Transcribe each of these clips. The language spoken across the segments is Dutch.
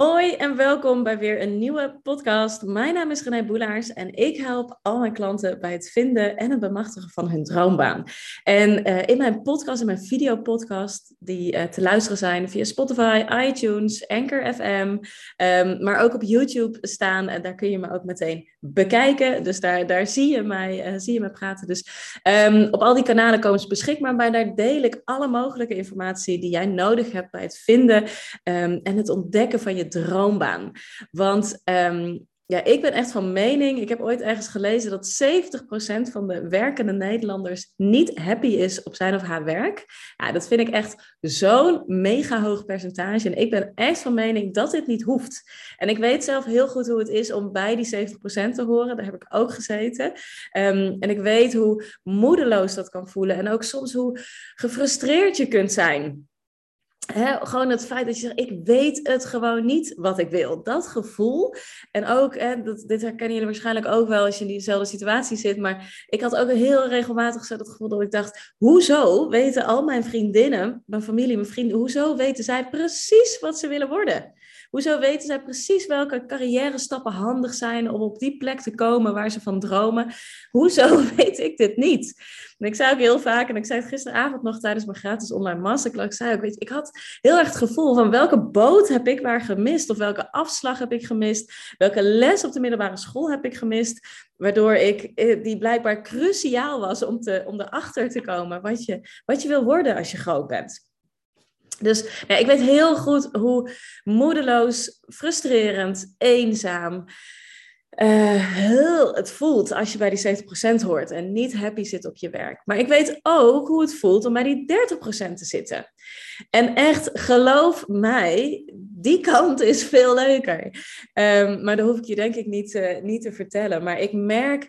Hoi en welkom bij weer een nieuwe podcast. Mijn naam is René Boelaars en ik help al mijn klanten bij het vinden en het bemachtigen van hun droombaan. En uh, in mijn podcast, in mijn videopodcast, die uh, te luisteren zijn via Spotify, iTunes, Anchor FM, um, maar ook op YouTube staan. En daar kun je me ook meteen bekijken. Dus daar, daar zie, je mij, uh, zie je me praten. Dus um, op al die kanalen komen ze beschikbaar. Maar daar deel ik alle mogelijke informatie die jij nodig hebt bij het vinden um, en het ontdekken van je droombaan. Want um, ja, ik ben echt van mening. Ik heb ooit ergens gelezen dat 70% van de werkende Nederlanders niet happy is op zijn of haar werk. Ja, dat vind ik echt zo'n mega hoog percentage. En ik ben echt van mening dat dit niet hoeft. En ik weet zelf heel goed hoe het is om bij die 70% te horen. Daar heb ik ook gezeten. Um, en ik weet hoe moedeloos dat kan voelen. En ook soms hoe gefrustreerd je kunt zijn gewoon het feit dat je zegt, ik weet het gewoon niet wat ik wil. Dat gevoel. En ook, hè, dat, dit herkennen jullie waarschijnlijk ook wel als je in diezelfde situatie zit. Maar ik had ook heel regelmatig zo dat gevoel dat ik dacht, hoezo weten al mijn vriendinnen, mijn familie, mijn vrienden, hoezo weten zij precies wat ze willen worden? Hoezo weten zij precies welke carrière stappen handig zijn om op die plek te komen waar ze van dromen? Hoezo weet ik dit niet? En ik zei ook heel vaak, en ik zei het gisteravond nog tijdens mijn gratis online masterclass, ik zei ook, weet je, ik had heel erg het gevoel van welke boot heb ik waar gemist? Of welke afslag heb ik gemist? Welke les op de middelbare school heb ik gemist? Waardoor ik, eh, die blijkbaar cruciaal was om, te, om erachter te komen wat je, wat je wil worden als je groot bent. Dus ja, ik weet heel goed hoe moedeloos, frustrerend, eenzaam uh, heel het voelt als je bij die 70% hoort en niet happy zit op je werk. Maar ik weet ook hoe het voelt om bij die 30% te zitten. En echt, geloof mij, die kant is veel leuker. Um, maar dat hoef ik je denk ik niet, uh, niet te vertellen. Maar ik merk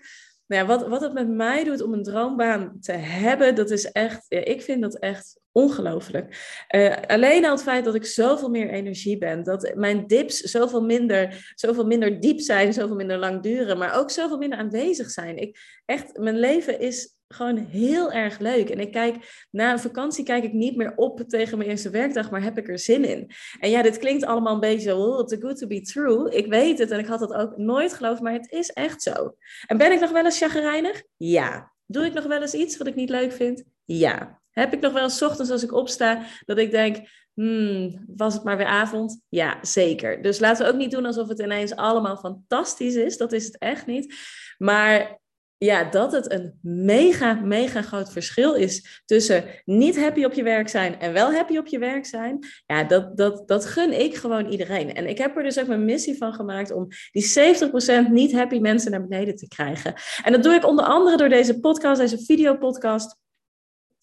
nou ja, wat, wat het met mij doet om een droombaan te hebben, dat is echt, ja, ik vind dat echt ongelooflijk. Uh, alleen al het feit dat ik zoveel meer energie ben, dat mijn dips zoveel minder, zoveel minder diep zijn, zoveel minder lang duren, maar ook zoveel minder aanwezig zijn. Ik, echt, mijn leven is gewoon heel erg leuk. En ik kijk, na een vakantie kijk ik niet meer op tegen mijn eerste werkdag, maar heb ik er zin in. En ja, dit klinkt allemaal een beetje, oh, too good to be true. Ik weet het en ik had het ook nooit geloofd, maar het is echt zo. En ben ik nog wel eens chagrijnig? Ja. Doe ik nog wel eens iets wat ik niet leuk vind? Ja. Heb ik nog wel eens ochtends als ik opsta dat ik denk, hmm, was het maar weer avond? Ja, zeker. Dus laten we ook niet doen alsof het ineens allemaal fantastisch is. Dat is het echt niet. Maar ja, dat het een mega, mega groot verschil is tussen niet happy op je werk zijn en wel happy op je werk zijn. Ja, dat, dat, dat gun ik gewoon iedereen. En ik heb er dus ook mijn missie van gemaakt om die 70% niet happy mensen naar beneden te krijgen. En dat doe ik onder andere door deze podcast, deze videopodcast.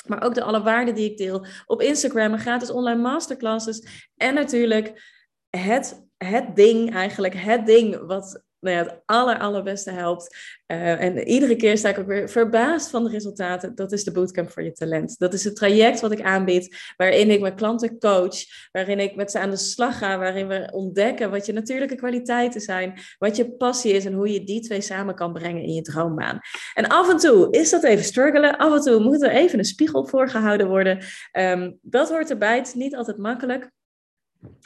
Maar ook de alle waarden die ik deel op Instagram en gratis online masterclasses. En natuurlijk het, het ding eigenlijk, het ding wat nou ja, het aller, allerbeste helpt. Uh, en iedere keer sta ik ook weer verbaasd van de resultaten. Dat is de Bootcamp voor je talent. Dat is het traject wat ik aanbied, waarin ik mijn klanten coach, waarin ik met ze aan de slag ga, waarin we ontdekken wat je natuurlijke kwaliteiten zijn, wat je passie is en hoe je die twee samen kan brengen in je droombaan. En af en toe is dat even struggelen, af en toe moet er even een spiegel voorgehouden worden. Um, dat hoort erbij, het is niet altijd makkelijk.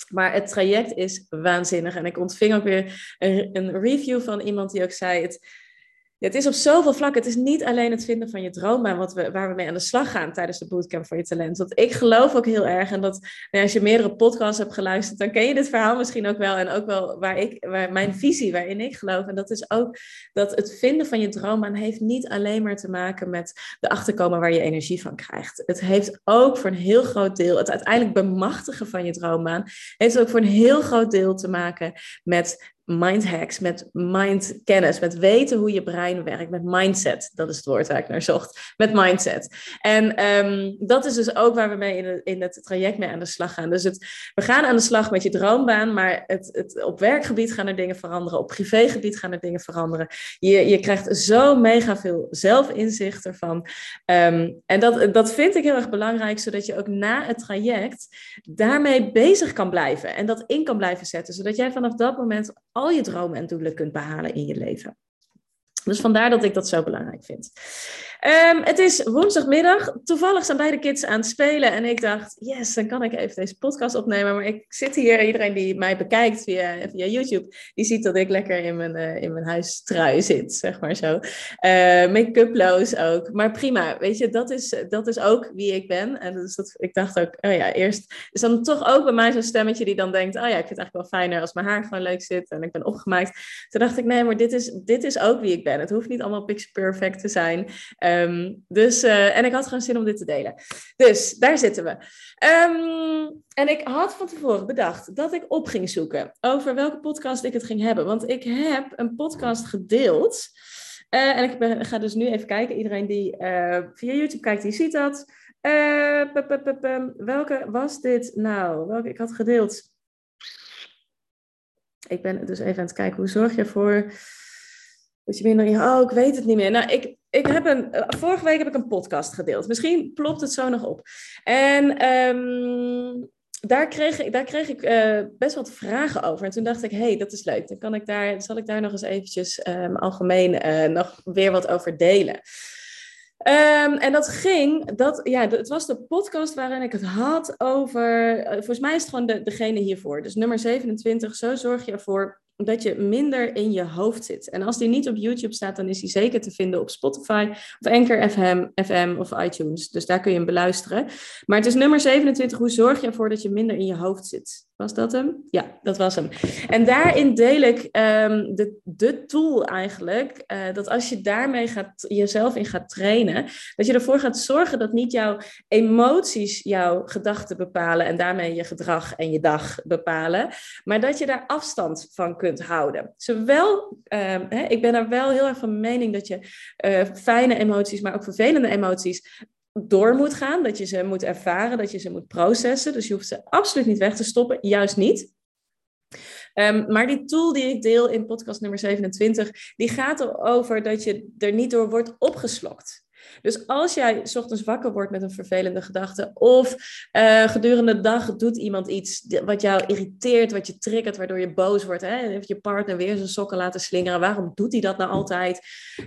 Maar het traject is waanzinnig. En ik ontving ook weer een, een review van iemand die ook zei: het, het is op zoveel vlakken. Het is niet alleen het vinden van je droombaan wat we, waar we mee aan de slag gaan tijdens de bootcamp voor je talent. Want ik geloof ook heel erg, en dat nou, als je meerdere podcasts hebt geluisterd, dan ken je dit verhaal misschien ook wel. En ook wel waar ik, waar, mijn visie, waarin ik geloof. En dat is ook dat het vinden van je droombaan heeft niet alleen maar te maken met de achterkomen waar je energie van krijgt. Het heeft ook voor een heel groot deel, het uiteindelijk bemachtigen van je droombaan, heeft ook voor een heel groot deel te maken met mind hacks, met mindkennis, met weten hoe je brein werkt, met mindset. Dat is het woord waar ik naar zocht. Met mindset. En um, dat is dus ook waar we mee in, het, in het traject mee aan de slag gaan. Dus het, we gaan aan de slag met je droombaan, maar het, het, op werkgebied gaan er dingen veranderen, op privégebied gaan er dingen veranderen. Je, je krijgt zo mega veel zelfinzicht ervan. Um, en dat, dat vind ik heel erg belangrijk, zodat je ook na het traject daarmee bezig kan blijven en dat in kan blijven zetten, zodat jij vanaf dat moment al je dromen en doelen kunt behalen in je leven. Dus vandaar dat ik dat zo belangrijk vind. Ehm, het is woensdagmiddag. Toevallig zijn beide kids aan het spelen. En ik dacht, yes, dan kan ik even deze podcast opnemen. Maar ik zit hier, iedereen die mij bekijkt via, via YouTube, die ziet dat ik lekker in mijn, uh, in mijn huistrui zit, zeg maar zo. Uh, Make-uploos ook. Maar prima, weet je, dat is, dat is ook wie ik ben. En dus dat, ik dacht ook, oh ja, eerst is dan toch ook bij mij zo'n stemmetje die dan denkt, oh ja, ik vind het eigenlijk wel fijner als mijn haar gewoon leuk zit en ik ben opgemaakt. Toen dacht ik, nee, maar dit is, dit is ook wie ik ben. Het hoeft niet allemaal picture perfect te zijn. Um, dus, uh, en ik had gewoon zin om dit te delen. Dus daar zitten we. Um, en ik had van tevoren bedacht dat ik op ging zoeken over welke podcast ik het ging hebben. Want ik heb een podcast gedeeld. Uh, en ik ga dus nu even kijken. Iedereen die uh, via YouTube kijkt, die ziet dat. Welke was dit nou? Welke ik had gedeeld? Ik ben dus even aan het kijken. Hoe zorg je ervoor dat je minder... Oh, ik weet het niet meer. Nou, ik, ik heb een... Vorige week heb ik een podcast gedeeld. Misschien plopt het zo nog op. En... Um, daar kreeg ik, daar kreeg ik uh, best wat vragen over. En toen dacht ik, hé, hey, dat is leuk. Dan kan ik daar, zal ik daar nog eens eventjes um, algemeen uh, nog weer wat over delen. Um, en dat ging, dat, ja, het was de podcast waarin ik het had over, volgens mij is het gewoon de, degene hiervoor. Dus nummer 27, zo zorg je ervoor dat je minder in je hoofd zit. En als die niet op YouTube staat, dan is die zeker te vinden op Spotify of Anchor FM, FM of iTunes. Dus daar kun je hem beluisteren. Maar het is nummer 27. Hoe zorg je ervoor dat je minder in je hoofd zit? Was dat hem? Ja, dat was hem. En daarin deel ik um, de, de tool eigenlijk, uh, dat als je daarmee gaat, jezelf in gaat trainen, dat je ervoor gaat zorgen dat niet jouw emoties jouw gedachten bepalen en daarmee je gedrag en je dag bepalen, maar dat je daar afstand van kunt houden. Zowel, um, hè, ik ben er wel heel erg van mening dat je uh, fijne emoties, maar ook vervelende emoties door moet gaan, dat je ze moet ervaren, dat je ze moet processen. Dus je hoeft ze absoluut niet weg te stoppen, juist niet. Um, maar die tool die ik deel in podcast nummer 27, die gaat erover dat je er niet door wordt opgeslokt. Dus als jij s ochtends wakker wordt met een vervelende gedachte, of uh, gedurende de dag doet iemand iets wat jou irriteert, wat je triggert, waardoor je boos wordt, hè? heeft je partner weer zijn sokken laten slingeren, waarom doet hij dat nou altijd?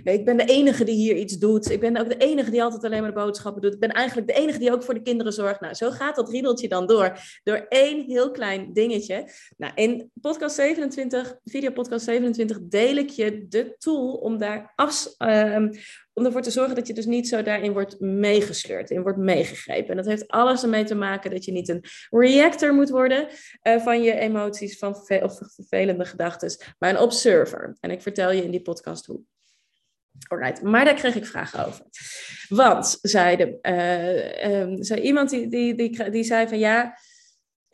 Ik ben de enige die hier iets doet, ik ben ook de enige die altijd alleen maar de boodschappen doet, ik ben eigenlijk de enige die ook voor de kinderen zorgt. Nou, zo gaat dat riedeltje dan door, door één heel klein dingetje. Nou, in podcast 27, video podcast 27, deel ik je de tool om daar af, uh, om ervoor te zorgen dat je dus niet zo daarin wordt meegesleurd, in wordt meegegrepen. En dat heeft alles ermee te maken dat je niet een reactor moet worden uh, van je emoties van of vervelende gedachten, maar een observer. En ik vertel je in die podcast hoe. Alright, maar daar kreeg ik vragen over. Want, zei, de, uh, zei iemand die, die, die, die zei van ja,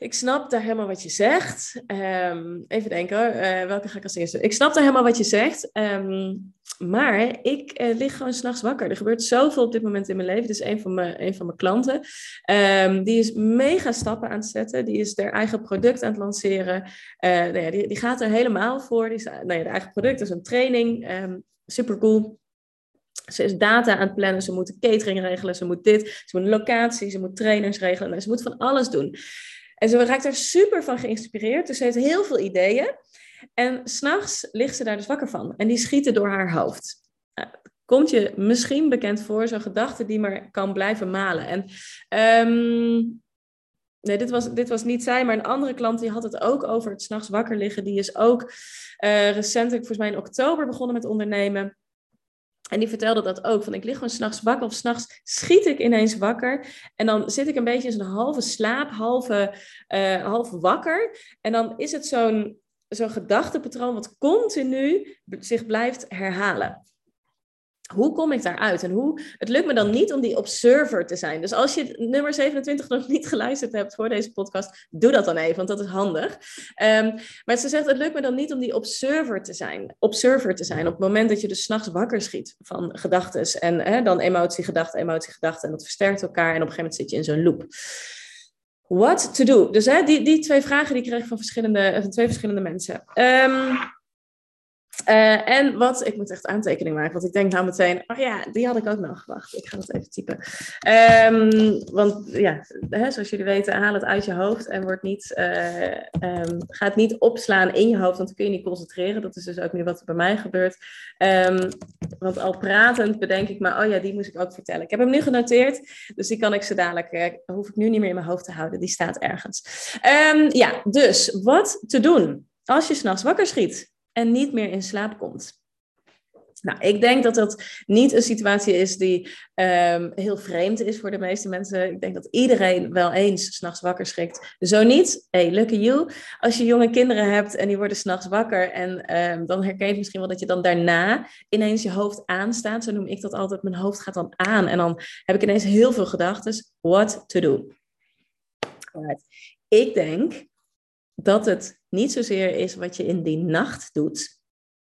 ik snap daar helemaal wat je zegt. Um, even denken hoor, uh, welke ga ik als eerste? Ik snap daar helemaal wat je zegt. Um, maar ik uh, lig gewoon s'nachts wakker. Er gebeurt zoveel op dit moment in mijn leven. Dit is een van mijn, een van mijn klanten. Um, die is mega stappen aan het zetten. Die is haar eigen product aan het lanceren. Uh, nou ja, die, die gaat er helemaal voor. Die is, nou ja, eigen product is een training. super cool. Ze is data aan het plannen, ze moet catering regelen, ze moet dit, ze moet locatie, ze moet trainers regelen. Nou, ze moet van alles doen. En ze raakt er super van geïnspireerd. Dus ze heeft heel veel ideeën. En s'nachts ligt ze daar dus wakker van. En die schieten door haar hoofd. Nou, komt je misschien bekend voor, zo'n gedachte die maar kan blijven malen. En um, nee, dit was, dit was niet zij, maar een andere klant die had het ook over het s'nachts wakker liggen. Die is ook uh, recentelijk, volgens mij in oktober, begonnen met ondernemen. En die vertelde dat ook. Van ik lig gewoon s'nachts wakker of s'nachts schiet ik ineens wakker. En dan zit ik een beetje in zo'n halve slaap, halve, uh, halve wakker. En dan is het zo'n zo'n gedachtepatroon wat continu zich blijft herhalen. Hoe kom ik daaruit? En hoe, het lukt me dan niet om die observer te zijn. Dus als je nummer 27 nog niet geluisterd hebt voor deze podcast, doe dat dan even, want dat is handig. Um, maar ze zegt, het lukt me dan niet om die observer te zijn. Observer te zijn op het moment dat je dus s'nachts wakker schiet van gedachten. En hè, dan emotie, gedachte, emotie, gedachte. En dat versterkt elkaar. En op een gegeven moment zit je in zo'n loop. What to do? Dus hè, die, die twee vragen die kreeg ik van verschillende, van twee verschillende mensen. Um, Uh, en wat, ik moet echt aantekening maken, want ik denk nou meteen, oh ja, die had ik ook nog. Wacht, ik ga dat even typen. Um, want ja, hè, zoals jullie weten, haal het uit je hoofd en wordt niet, uh, um, ga het niet opslaan in je hoofd, want dan kun je niet concentreren. Dat is dus ook nu wat er bij mij gebeurt. Um, want al pratend bedenk ik maar, oh ja, die moest ik ook vertellen. Ik heb hem nu genoteerd, dus die kan ik zo dadelijk, uh, hoef ik nu niet meer in mijn hoofd te houden. Die staat ergens. ja, dus wat te doen als je s'nachts wakker schiet? En niet meer in slaap komt. Nou, ik denk dat dat niet een situatie is die um, heel vreemd is voor de meeste mensen. Ik denk dat iedereen wel eens s'nachts wakker schrikt. Zo niet, hey, lucky you. Als je jonge kinderen hebt en die worden s'nachts wakker en um, dan herken je misschien wel dat je dan daarna ineens je hoofd aanstaat. Zo noem ik dat altijd, mijn hoofd gaat dan aan en dan heb ik ineens heel veel gedachten. What to do? Ik denk dat het niet zozeer is wat je in die nacht doet.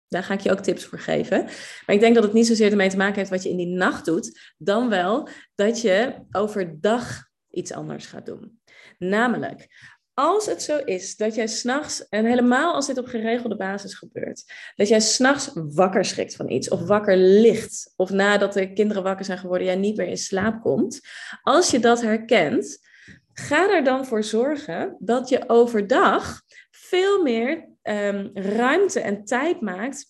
Daar ga ik je ook tips voor geven. Maar ik denk dat het niet zozeer ermee te maken heeft wat je in die nacht doet, dan wel dat je overdag iets anders gaat doen. Namelijk, als het zo is dat jij s'nachts, en helemaal als dit op geregelde basis gebeurt, dat jij s'nachts wakker schrikt van iets, of wakker ligt, of nadat de kinderen wakker zijn geworden, jij niet meer in slaap komt, als je dat herkent, Ga er dan voor zorgen dat je overdag veel meer um, ruimte en tijd maakt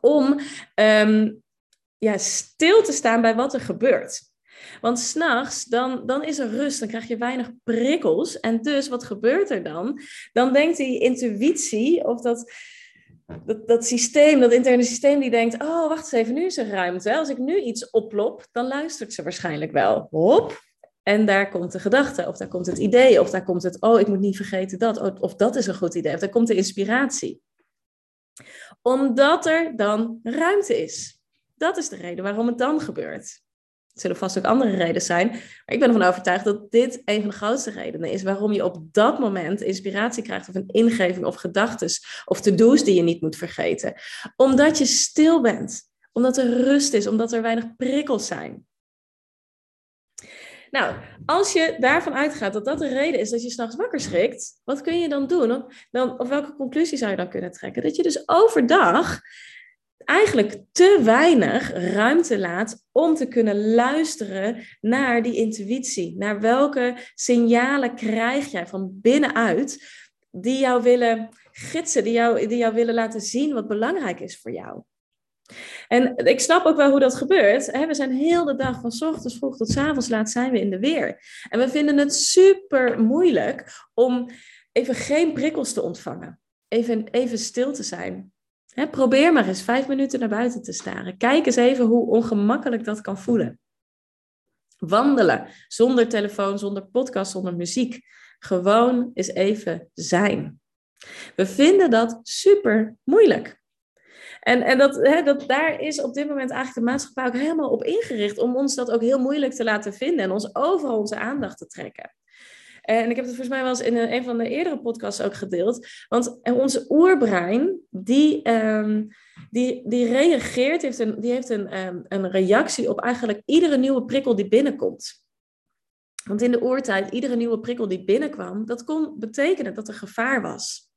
om um, ja, stil te staan bij wat er gebeurt. Want s'nachts, dan, dan is er rust, dan krijg je weinig prikkels. En dus, wat gebeurt er dan? Dan denkt die intuïtie of dat, dat, dat systeem, dat interne systeem, die denkt: Oh, wacht eens even, nu is er ruimte. Als ik nu iets oplop, dan luistert ze waarschijnlijk wel. Hop, en daar komt de gedachte, of daar komt het idee, of daar komt het, oh, ik moet niet vergeten dat, of dat is een goed idee, of daar komt de inspiratie. Omdat er dan ruimte is. Dat is de reden waarom het dan gebeurt. Er zullen vast ook andere redenen zijn, maar ik ben ervan overtuigd dat dit een van de grootste redenen is waarom je op dat moment inspiratie krijgt of een ingeving of gedachten of to-do's die je niet moet vergeten. Omdat je stil bent, omdat er rust is, omdat er weinig prikkels zijn. Nou, als je daarvan uitgaat dat dat de reden is dat je s'nachts wakker schrikt, wat kun je dan doen? Dan, of welke conclusie zou je dan kunnen trekken? Dat je dus overdag eigenlijk te weinig ruimte laat om te kunnen luisteren naar die intuïtie. Naar welke signalen krijg jij van binnenuit die jou willen gidsen, die jou, die jou willen laten zien wat belangrijk is voor jou. En ik snap ook wel hoe dat gebeurt. We zijn heel de dag van ochtends vroeg tot avonds laat zijn we in de weer. En we vinden het super moeilijk om even geen prikkels te ontvangen. Even, even stil te zijn. probeer maar eens vijf minuten naar buiten te staren. Kijk eens even hoe ongemakkelijk dat kan voelen. Wandelen zonder telefoon, zonder podcast, zonder muziek. Gewoon eens even zijn. We vinden dat super moeilijk. En, en dat, hè, dat, daar is op dit moment eigenlijk de maatschappij ook helemaal op ingericht om ons dat ook heel moeilijk te laten vinden en ons overal onze aandacht te trekken. En ik heb het volgens mij wel eens in een, van de eerdere podcasts ook gedeeld. Want onze oerbrein, die, um, die, die reageert, heeft een, die heeft een, um, een reactie op eigenlijk iedere nieuwe prikkel die binnenkomt. Want in de oertijd, iedere nieuwe prikkel die binnenkwam, dat kon betekenen dat er gevaar was.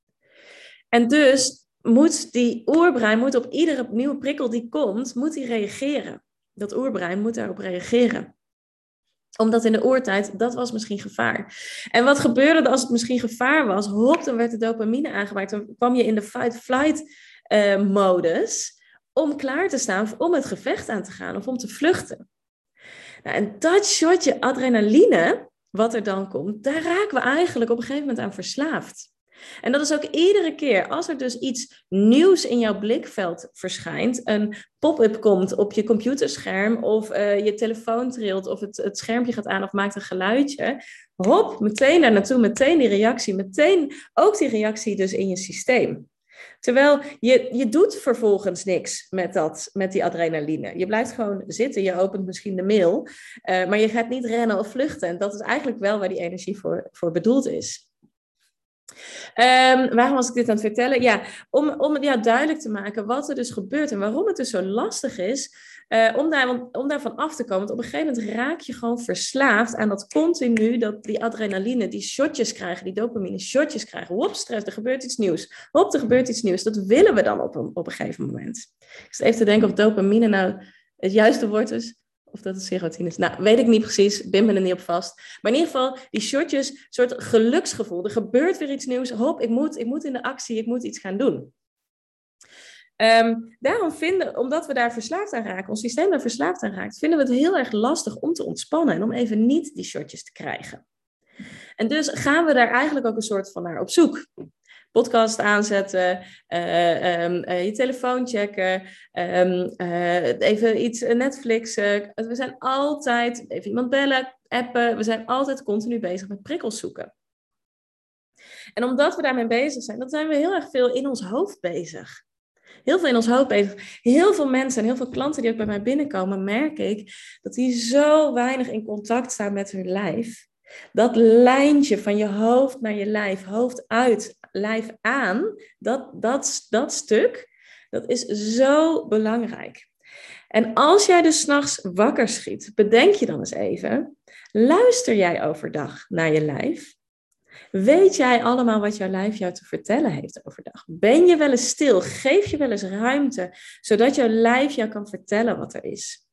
En dus moet die oerbrein moet op iedere nieuwe prikkel die komt, moet die reageren. Dat oerbrein moet daarop reageren omdat in de oertijd, dat was misschien gevaar. En wat gebeurde als het misschien gevaar was? Hop, dan werd de dopamine aangemaakt. Dan kwam je in de fight-flight uh, modus om klaar te staan om het gevecht aan te gaan of om te vluchten. Nou, en dat shotje adrenaline, wat er dan komt, daar raken we eigenlijk op een gegeven moment aan verslaafd. En dat is ook iedere keer als er dus iets nieuws in jouw blikveld verschijnt, een pop-up komt op je computerscherm of uh, je telefoon trilt of het, het schermpje gaat aan of maakt een geluidje, hop, meteen daar naartoe, meteen die reactie, meteen ook die reactie dus in je systeem. Terwijl je, je doet vervolgens niks met, dat, met die adrenaline. Je blijft gewoon zitten, je opent misschien de mail, uh, maar je gaat niet rennen of vluchten. En dat is eigenlijk wel waar die energie voor, voor bedoeld is. Um, waarom was ik dit aan het vertellen? Ja, om, om ja, duidelijk te maken wat er dus gebeurt en waarom het dus zo lastig is Uh, om, daar, om daarvan af te komen. Want op een gegeven moment raak je gewoon verslaafd aan dat continu, dat die adrenaline, die shotjes krijgen, die dopamine shotjes krijgen. Hop, stress, er gebeurt iets nieuws. Hop, er gebeurt iets nieuws. Dat willen we dan op een, op een gegeven moment. Ik zit even te denken of dopamine nou het juiste woord is. Of dat het serotine is. Nou, weet ik niet precies. Bin me er niet op vast. Maar in ieder geval, die shotjes, soort geluksgevoel. Er gebeurt weer iets nieuws. Hop, ik moet, ik moet in de actie, ik moet iets gaan doen. Um, daarom vinden, omdat we daar verslaafd aan raken, ons systeem daar verslaafd aan raakt, vinden we het heel erg lastig om te ontspannen en om even niet die shotjes te krijgen. En dus gaan we daar eigenlijk ook een soort van naar op zoek. Podcast aanzetten, uh, um, uh, je telefoon checken, um, uh, even iets Netflixen. We zijn altijd, even iemand bellen, appen, we zijn altijd continu bezig met prikkels zoeken. En omdat we daarmee bezig zijn, dan zijn we heel erg veel in ons hoofd bezig heel veel in ons hoofd bezig. Heel veel mensen en heel veel klanten die ook bij mij binnenkomen, merk ik dat die zo weinig in contact staan met hun lijf. Dat lijntje van je hoofd naar je lijf, hoofd uit, lijf aan, dat, dat, dat stuk, dat is zo belangrijk. En als jij dus s'nachts wakker schiet, bedenk je dan eens even, luister jij overdag naar je lijf? Weet jij allemaal wat jouw lijf jou te vertellen heeft overdag? Ben je wel eens stil? Geef je wel eens ruimte, zodat jouw lijf jou kan vertellen wat er is?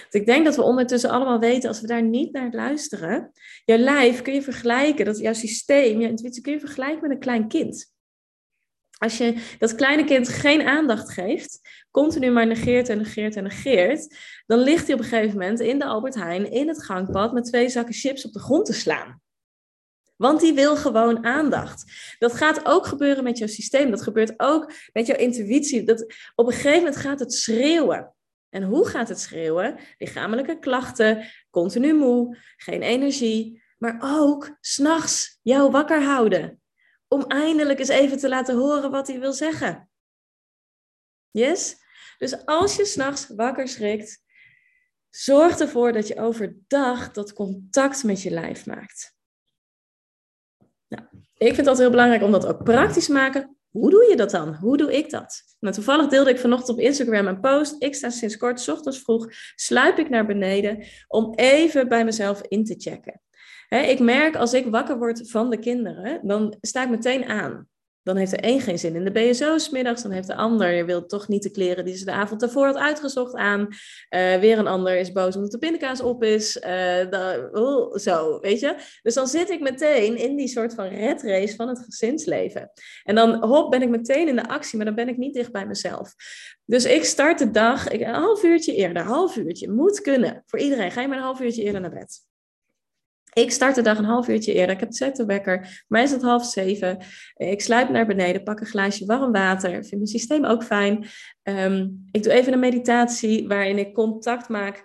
Want ik denk dat we ondertussen allemaal weten, als we daar niet naar luisteren, jouw lijf kun je vergelijken, dat jouw systeem, je intuïtie kun je vergelijken met een klein kind. Als je dat kleine kind geen aandacht geeft, continu maar negeert en negeert en negeert, dan ligt hij op een gegeven moment in de Albert Heijn in het gangpad met twee zakken chips op de grond te slaan. Want die wil gewoon aandacht. Dat gaat ook gebeuren met jouw systeem. Dat gebeurt ook met jouw intuïtie. Dat, op een gegeven moment gaat het schreeuwen. En hoe gaat het schreeuwen? Lichamelijke klachten, continu moe, geen energie. Maar ook s'nachts jou wakker houden. Om eindelijk eens even te laten horen wat hij wil zeggen. Yes? Dus als je s'nachts wakker schrikt, zorg ervoor dat je overdag dat contact met je lijf maakt. Nou, ik vind dat heel belangrijk om dat ook praktisch te maken. Hoe doe je dat dan? Hoe doe ik dat? Nou, toevallig deelde ik vanochtend op Instagram een post. Ik sta sinds kort, ochtends vroeg, sluip ik naar beneden om even bij mezelf in te checken. ik merk als ik wakker word van de kinderen, dan sta ik meteen aan. Dan heeft er één geen zin in de BSO smiddags. Dan heeft de ander, je wilt toch niet de kleren die ze de avond daarvoor had uitgezocht aan. Uh, weer een ander is boos omdat de pindakaas op is. Uh, zo, weet je. Dus dan zit ik meteen in die soort van red race van het gezinsleven. En dan hop, ben ik meteen in de actie, maar dan ben ik niet dicht bij mezelf. Dus ik start de dag ik, een half uurtje eerder, een half uurtje. Moet kunnen. Voor iedereen. Ga je maar een half uurtje eerder naar bed. Ik start de dag een half uurtje eerder. Ik heb zet wekker. mij is het half zeven. Ik sluip naar beneden, pak een glaasje warm water. Vind mijn systeem ook fijn. Ehm, ik doe even een meditatie waarin ik contact maak.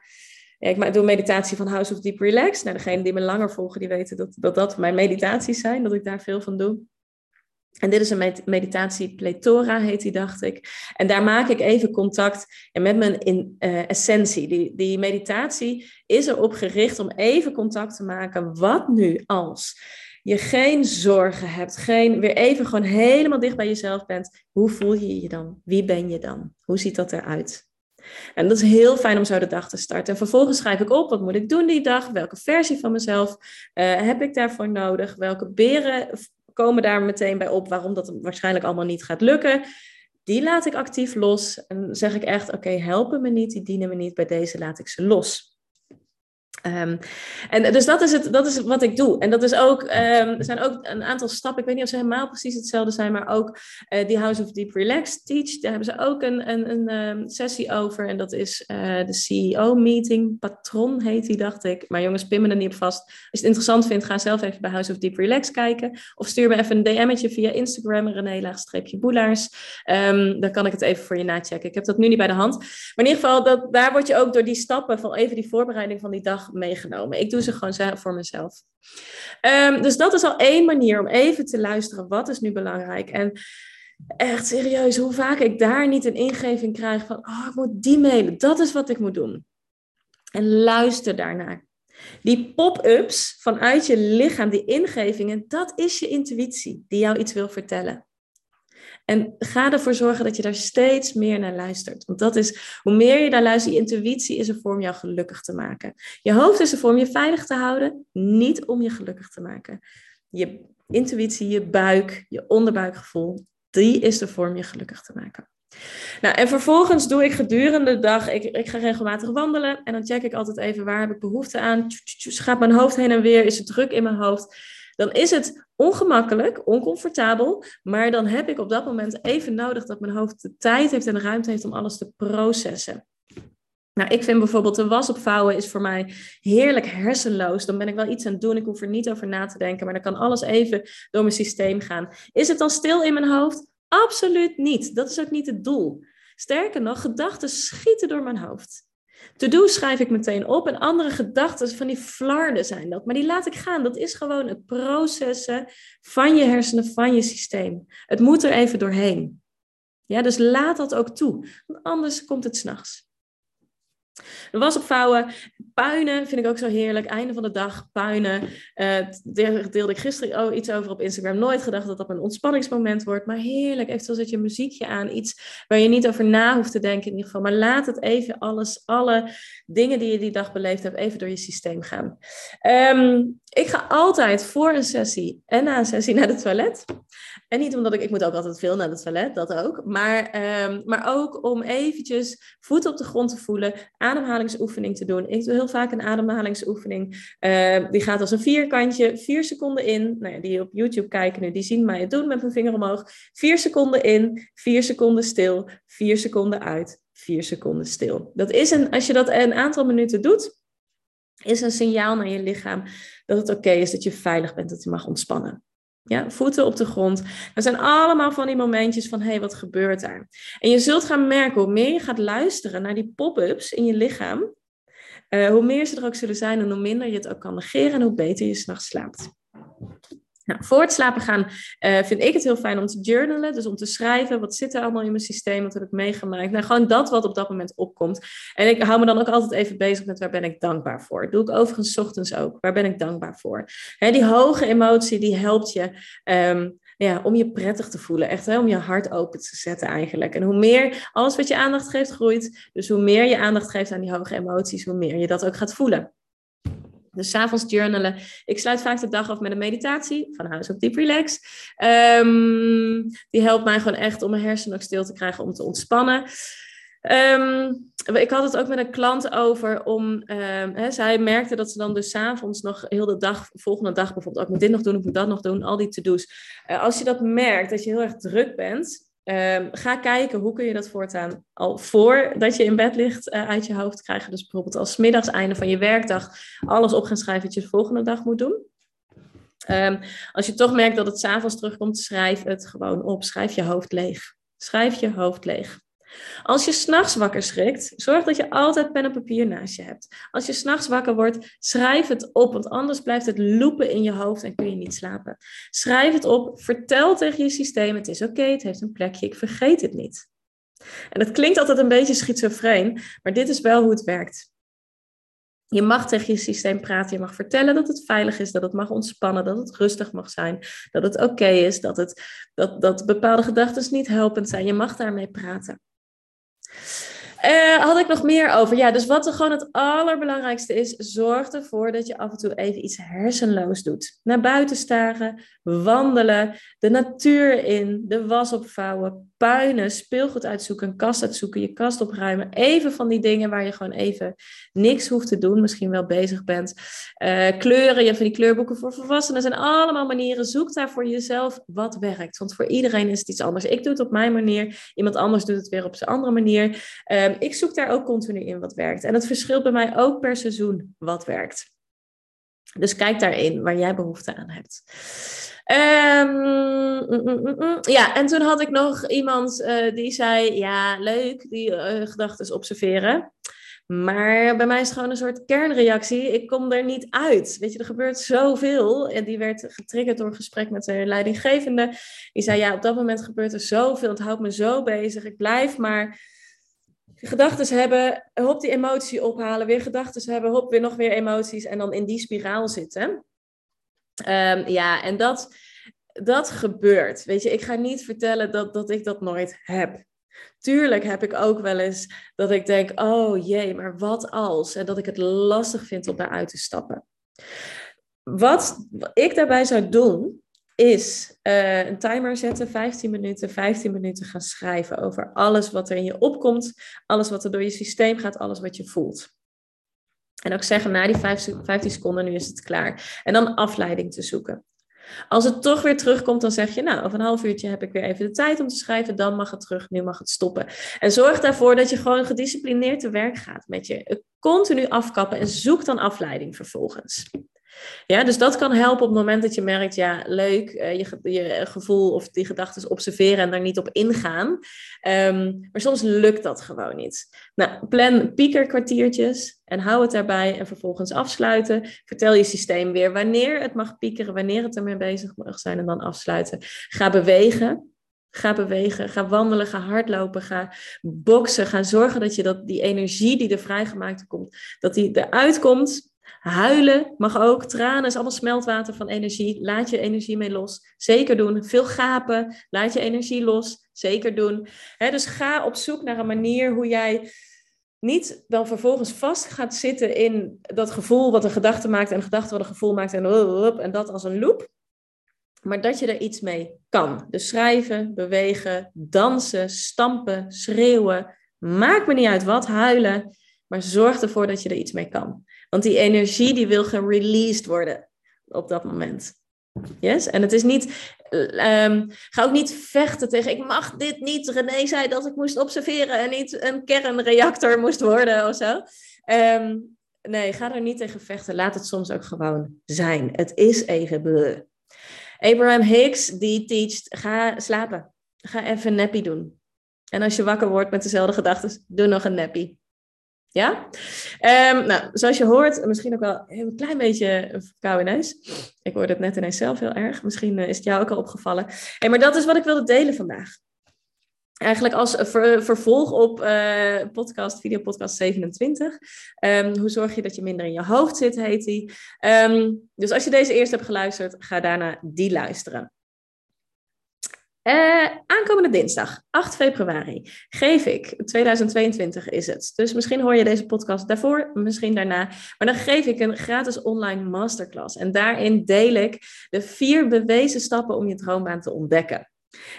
Ik doe meditatie van House of Deep Relax. Nou, degenen die me langer volgen, die weten dat dat mijn meditaties zijn. Dat ik daar veel van doe. En dit is een meditatie, Pletora heet die, dacht ik. En daar maak ik even contact met mijn in, uh, essentie. Die, die meditatie is erop gericht om even contact te maken. Wat nu als je geen zorgen hebt, geen, weer even gewoon helemaal dicht bij jezelf bent. Hoe voel je je dan? Wie ben je dan? Hoe ziet dat eruit? En dat is heel fijn om zo de dag te starten. En vervolgens schrijf ik op, wat moet ik doen die dag? Welke versie van mezelf uh, heb ik daarvoor nodig? Welke beren komen daar meteen bij op waarom dat waarschijnlijk allemaal niet gaat lukken. Die laat ik actief los en zeg ik echt, oké, helpen me niet, die dienen me niet, bij deze laat ik ze los. Um, en dus dat is, het, dat is wat ik doe. En dat is ook, um, er zijn ook een aantal stappen, ik weet niet of ze helemaal precies hetzelfde zijn, maar ook uh, die House of Deep Relax Teach, daar hebben ze ook een, een, een um, sessie over. En dat is uh, de CEO-meeting, Patron heet die, dacht ik. Maar jongens, pin me er niet op vast. Als je het interessant vindt, ga zelf even bij House of Deep Relax kijken. Of stuur me even een DM'tje via Instagram, René-boelaars. dan kan ik het even voor je nachecken. Ik heb dat nu niet bij de hand. Maar in ieder geval, dat, daar word je ook door die stappen van even die voorbereiding van die dag meegenomen. Ik doe ze gewoon voor mezelf. Um, dus dat is al één manier om even te luisteren. Wat is nu belangrijk? En echt serieus, hoe vaak ik daar niet een ingeving krijg van, oh, ik moet die mailen. Dat is wat ik moet doen. En luister daarnaar. Die pop-ups vanuit je lichaam, die ingevingen, dat is je intuïtie die jou iets wil vertellen. En ga ervoor zorgen dat je daar steeds meer naar luistert. Want dat is, hoe meer je daar luistert, je intuïtie is er voor om jou gelukkig te maken. Je hoofd is er voor om je veilig te houden, niet om je gelukkig te maken. Je intuïtie, je buik, je onderbuikgevoel, die is er voor om je gelukkig te maken. Nou, en vervolgens doe ik gedurende de dag, ik, ik ga regelmatig wandelen en dan check ik altijd even waar heb ik behoefte aan. Gaat mijn hoofd heen en weer, is het druk in mijn hoofd? Dan is het ongemakkelijk, oncomfortabel, maar dan heb ik op dat moment even nodig dat mijn hoofd de tijd heeft en de ruimte heeft om alles te processen. Nou, ik vind bijvoorbeeld de was opvouwen is voor mij heerlijk hersenloos. Dan ben ik wel iets aan het doen, ik hoef er niet over na te denken, maar dan kan alles even door mijn systeem gaan. Is het dan stil in mijn hoofd? Absoluut niet. Dat is ook niet het doel. Sterker nog, gedachten schieten door mijn hoofd. To-do schrijf ik meteen op en andere gedachten van die flarden zijn dat. Maar die laat ik gaan. Dat is gewoon het processen van je hersenen, van je systeem. Het moet er even doorheen. Ja, dus laat dat ook toe. Want anders komt het s'nachts. De was opvouwen, puinen vind ik ook zo heerlijk. Einde van de dag, puinen. Uh, deelde ik gisteren iets over op Instagram. Nooit gedacht dat dat een ontspanningsmoment wordt. Maar heerlijk. Eventueel zet je muziekje aan. Iets waar je niet over na hoeft te denken in ieder geval. Maar laat het even alles, alle dingen die je die dag beleefd hebt, even door je systeem gaan. Ehm, ik ga altijd voor een sessie en na een sessie naar de toilet. En niet omdat ik, ik moet ook altijd veel naar het toilet, dat ook. Maar, ehm, maar ook om eventjes voet op de grond te voelen, ademhalingsoefening te doen. Ik doe heel vaak een ademhalingsoefening. Uh, die gaat als een vierkantje, vier seconden in. Nou ja, die op YouTube kijken nu, die zien mij het doen met mijn vinger omhoog. Vier seconden in, vier seconden stil, vier seconden uit, vier seconden stil. Dat is een, als je dat een aantal minuten doet, is een signaal naar je lichaam dat het oké is, dat je veilig bent, dat je mag ontspannen. Ja, voeten op de grond. Dat zijn allemaal van die momentjes van, hé, hey, wat gebeurt daar? En je zult gaan merken, hoe meer je gaat luisteren naar die pop-ups in je lichaam, uh, hoe meer ze er ook zullen zijn en hoe minder je het ook kan negeren en hoe beter je s'nachts slaapt. Nou, voor het slapen gaan uh, vind ik het heel fijn om te journalen. Dus om te schrijven, wat zit er allemaal in mijn systeem, wat heb ik meegemaakt. Nou, gewoon dat wat op dat moment opkomt. En ik hou me dan ook altijd even bezig met waar ben ik dankbaar voor. Dat doe ik overigens ochtends ook. Waar ben ik dankbaar voor? Die hoge emotie, die helpt je um, ja, om je prettig te voelen. Echt hè, om je hart open te zetten eigenlijk. En hoe meer, alles wat je aandacht geeft, groeit. Dus hoe meer je aandacht geeft aan die hoge emoties, hoe meer je dat ook gaat voelen. Dus s'avonds journalen. Ik sluit vaak de dag af met een meditatie van House of Deep Relax. Um, die helpt mij gewoon echt om mijn hersenen ook stil te krijgen, om te ontspannen. Um, ik had het ook met een klant over om, um, zij merkte dat ze dan dus s'avonds nog heel de dag, volgende dag bijvoorbeeld, oh, moet dit nog doen, ik moet dat nog doen, al die to-do's. Uh, als je dat merkt, dat je heel erg druk bent, Um, ga kijken hoe kun je dat voortaan al voordat je in bed ligt uh, uit je hoofd krijgen. Dus bijvoorbeeld als middags einde van je werkdag alles op gaan schrijven wat je de volgende dag moet doen. Um, als je toch merkt dat het s'avonds terugkomt, schrijf het gewoon op. Schrijf je hoofd leeg. Schrijf je hoofd leeg. Als je s'nachts wakker schrikt, zorg dat je altijd pen en papier naast je hebt. Als je s'nachts wakker wordt, schrijf het op, want anders blijft het loepen in je hoofd en kun je niet slapen. Schrijf het op, vertel tegen je systeem, het is oké, het heeft een plekje, ik vergeet het niet. En dat klinkt altijd een beetje schizofreen, maar dit is wel hoe het werkt. Je mag tegen je systeem praten, je mag vertellen dat het veilig is, dat het mag ontspannen, dat het rustig mag zijn, dat het oké is, dat, het, dat, dat bepaalde gedachten niet helpend zijn. Je mag daarmee praten. Uh, had ik nog meer over? Ja, dus wat er gewoon het allerbelangrijkste is, zorg ervoor dat je af en toe even iets hersenloos doet. Naar buiten staren, wandelen, de natuur in, de was opvouwen, puinen, speelgoed uitzoeken, een kast uitzoeken, je kast opruimen. Even van die dingen waar je gewoon even niks hoeft te doen, misschien wel bezig bent. Uh, kleuren, je hebt van die kleurboeken voor volwassenen. Er zijn allemaal manieren. Zoek daar voor jezelf wat werkt. Want voor iedereen is het iets anders. Ik doe het op mijn manier, iemand anders doet het weer op zijn andere manier. Uh, ik zoek daar ook continu in wat werkt. En het verschilt bij mij ook per seizoen wat werkt. Dus kijk daarin waar jij behoefte aan hebt. Um, ja, en toen had ik nog iemand uh, die zei: Ja, leuk, die uh, gedachten observeren. Maar bij mij is het gewoon een soort kernreactie. Ik kom er niet uit. Weet je, er gebeurt zoveel. En die werd getriggerd door een gesprek met de leidinggevende. Die zei: Ja, op dat moment gebeurt er zoveel. Het houdt me zo bezig. Ik blijf maar gedachten hebben, hop die emotie ophalen, weer gedachten hebben, hop weer nog weer emoties en dan in die spiraal zitten. Um, ja, en dat, dat gebeurt. Weet je, ik ga niet vertellen dat, dat ik dat nooit heb. Tuurlijk heb ik ook wel eens dat ik denk, oh jee, maar wat als? En dat ik het lastig vind om daaruit te stappen. Wat ik daarbij zou doen, is uh, een timer zetten, 15 minuten, 15 minuten gaan schrijven over alles wat er in je opkomt, alles wat er door je systeem gaat, alles wat je voelt. En ook zeggen na die 15 seconden, nu is het klaar. En dan afleiding te zoeken. Als het toch weer terugkomt, dan zeg je, nou, over een half uurtje heb ik weer even de tijd om te schrijven, dan mag het terug, nu mag het stoppen. En zorg daarvoor dat je gewoon gedisciplineerd te werk gaat met je. Continu afkappen en zoek dan afleiding vervolgens. Ja, dus dat kan helpen op het moment dat je merkt, ja, leuk, uh, je, je gevoel of die gedachten observeren en daar niet op ingaan. Ehm, maar soms lukt dat gewoon niet. Nou, plan piekerkwartiertjes en hou het daarbij en vervolgens afsluiten. Vertel je systeem weer wanneer het mag piekeren, wanneer het ermee bezig mag zijn en dan afsluiten. Ga bewegen. Ga bewegen, ga wandelen, ga hardlopen, ga boksen. Ga zorgen dat je dat, die energie die er vrijgemaakt komt, dat die eruit komt Huilen mag ook. Tranen is allemaal smeltwater van energie. Laat je energie mee los. Zeker doen. Veel gapen. Laat je energie los. Zeker doen. dus ga op zoek naar een manier hoe jij niet dan vervolgens vast gaat zitten in dat gevoel wat een gedachte maakt en een gedachte wat een gevoel maakt en, en dat als een loop. Maar dat je er iets mee kan. Dus schrijven, bewegen, dansen, stampen, schreeuwen. Maakt me niet uit wat, huilen. Maar zorg ervoor dat je er iets mee kan. Want die energie die wil gereleased worden op dat moment. Yes? En het is niet, um, ga ook niet vechten tegen, ik mag dit niet. René zei dat ik moest observeren en niet een kernreactor moest worden of zo. Ehm, nee, ga er niet tegen vechten. Laat het soms ook gewoon zijn. Het is even. Abraham Hicks, die teacht, ga slapen. Ga even een nappie doen. En als je wakker wordt met dezelfde gedachten, doe nog een nappie. Ja? Um, nou, zoals je hoort, misschien ook wel een klein beetje verkouden neus. Ik hoorde het net ineens zelf heel erg. Misschien uh, is het jou ook al opgevallen. Maar dat is wat ik wilde delen vandaag. Eigenlijk als ver, vervolg op uh, podcast, videopodcast 27. Um, ehm, hoe zorg je dat je minder in je hoofd zit, heet die. Um, dus als je deze eerst hebt geluisterd, ga daarna die luisteren. Uh, aankomende dinsdag, 8 februari, geef ik, 2022 is het. Dus misschien hoor je deze podcast daarvoor, misschien daarna. Maar dan geef ik een gratis online masterclass. En daarin deel ik de vier bewezen stappen om je droombaan te ontdekken.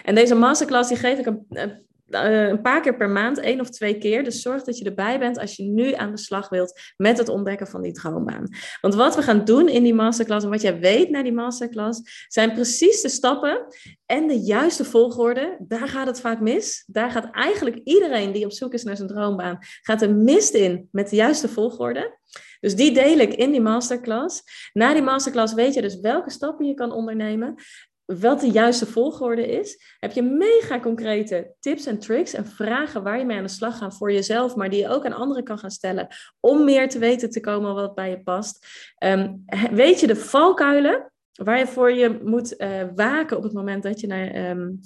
En deze masterclass die geef ik een, eh, een paar keer per maand, één of twee keer. Dus zorg dat je erbij bent als je nu aan de slag wilt met het ontdekken van die droombaan. Want wat we gaan doen in die masterclass en wat jij weet na die masterclass, zijn precies de stappen en de juiste volgorde. Daar gaat het vaak mis. Daar gaat eigenlijk iedereen die op zoek is naar zijn droombaan, gaat er mist in met de juiste volgorde. Dus die deel ik in die masterclass. Na die masterclass weet je dus welke stappen je kan ondernemen wat de juiste volgorde is, heb je mega concrete tips en tricks en vragen waar je mee aan de slag gaat voor jezelf, maar die je ook aan anderen kan gaan stellen om meer te weten te komen wat bij je past. Ehm, weet je de valkuilen waar je voor je moet uh, waken op het moment dat je naar um,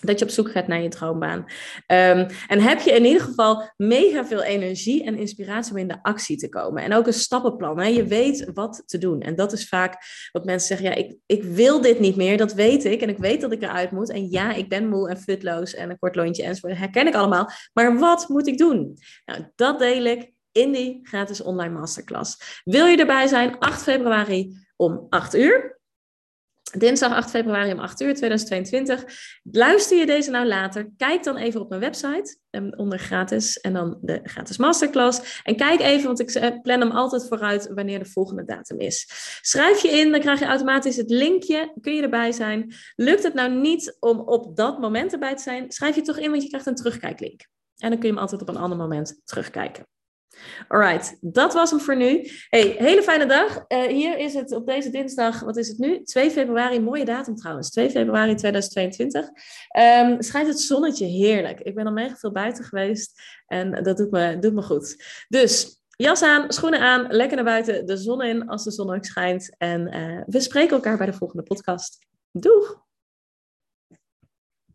dat je op zoek gaat naar je droombaan. Um, en heb je in ieder geval mega veel energie en inspiratie om in de actie te komen. En ook een stappenplan. Hè? Je weet wat te doen. En dat is vaak wat mensen zeggen: ja, ik, ik wil dit niet meer, dat weet ik. En ik weet dat ik eruit moet. En ja, ik ben moe en futloos en een kort lontje enzovoort. Herken ik allemaal. Maar wat moet ik doen? Nou, dat deel ik in die gratis online masterclass. Wil je erbij zijn? 8 februari om 8 uur. Dinsdag 8 februari om 8 uur 2022. Luister je deze nou later? Kijk dan even op mijn website ehm, onder gratis en dan de gratis masterclass. En kijk even, want ik eh, plan hem altijd vooruit wanneer de volgende datum is. Schrijf je in, dan krijg je automatisch het linkje. Kun je erbij zijn? Lukt het nou niet om op dat moment erbij te zijn? Schrijf je toch in, want je krijgt een terugkijklink. En dan kun je hem altijd op een ander moment terugkijken. Alright, dat was hem voor nu. Hey, hele fijne dag. Uh, hier is het op deze dinsdag, wat is het nu? 2 februari, mooie datum trouwens. 2 februari 2022. Um, ehm, schijnt het zonnetje heerlijk. Ik ben al mega veel buiten geweest en dat doet me, doet me goed. Dus jas aan, schoenen aan, lekker naar buiten, de zon in als de zon ook schijnt. En uh, we spreken elkaar bij de volgende podcast. Doeg!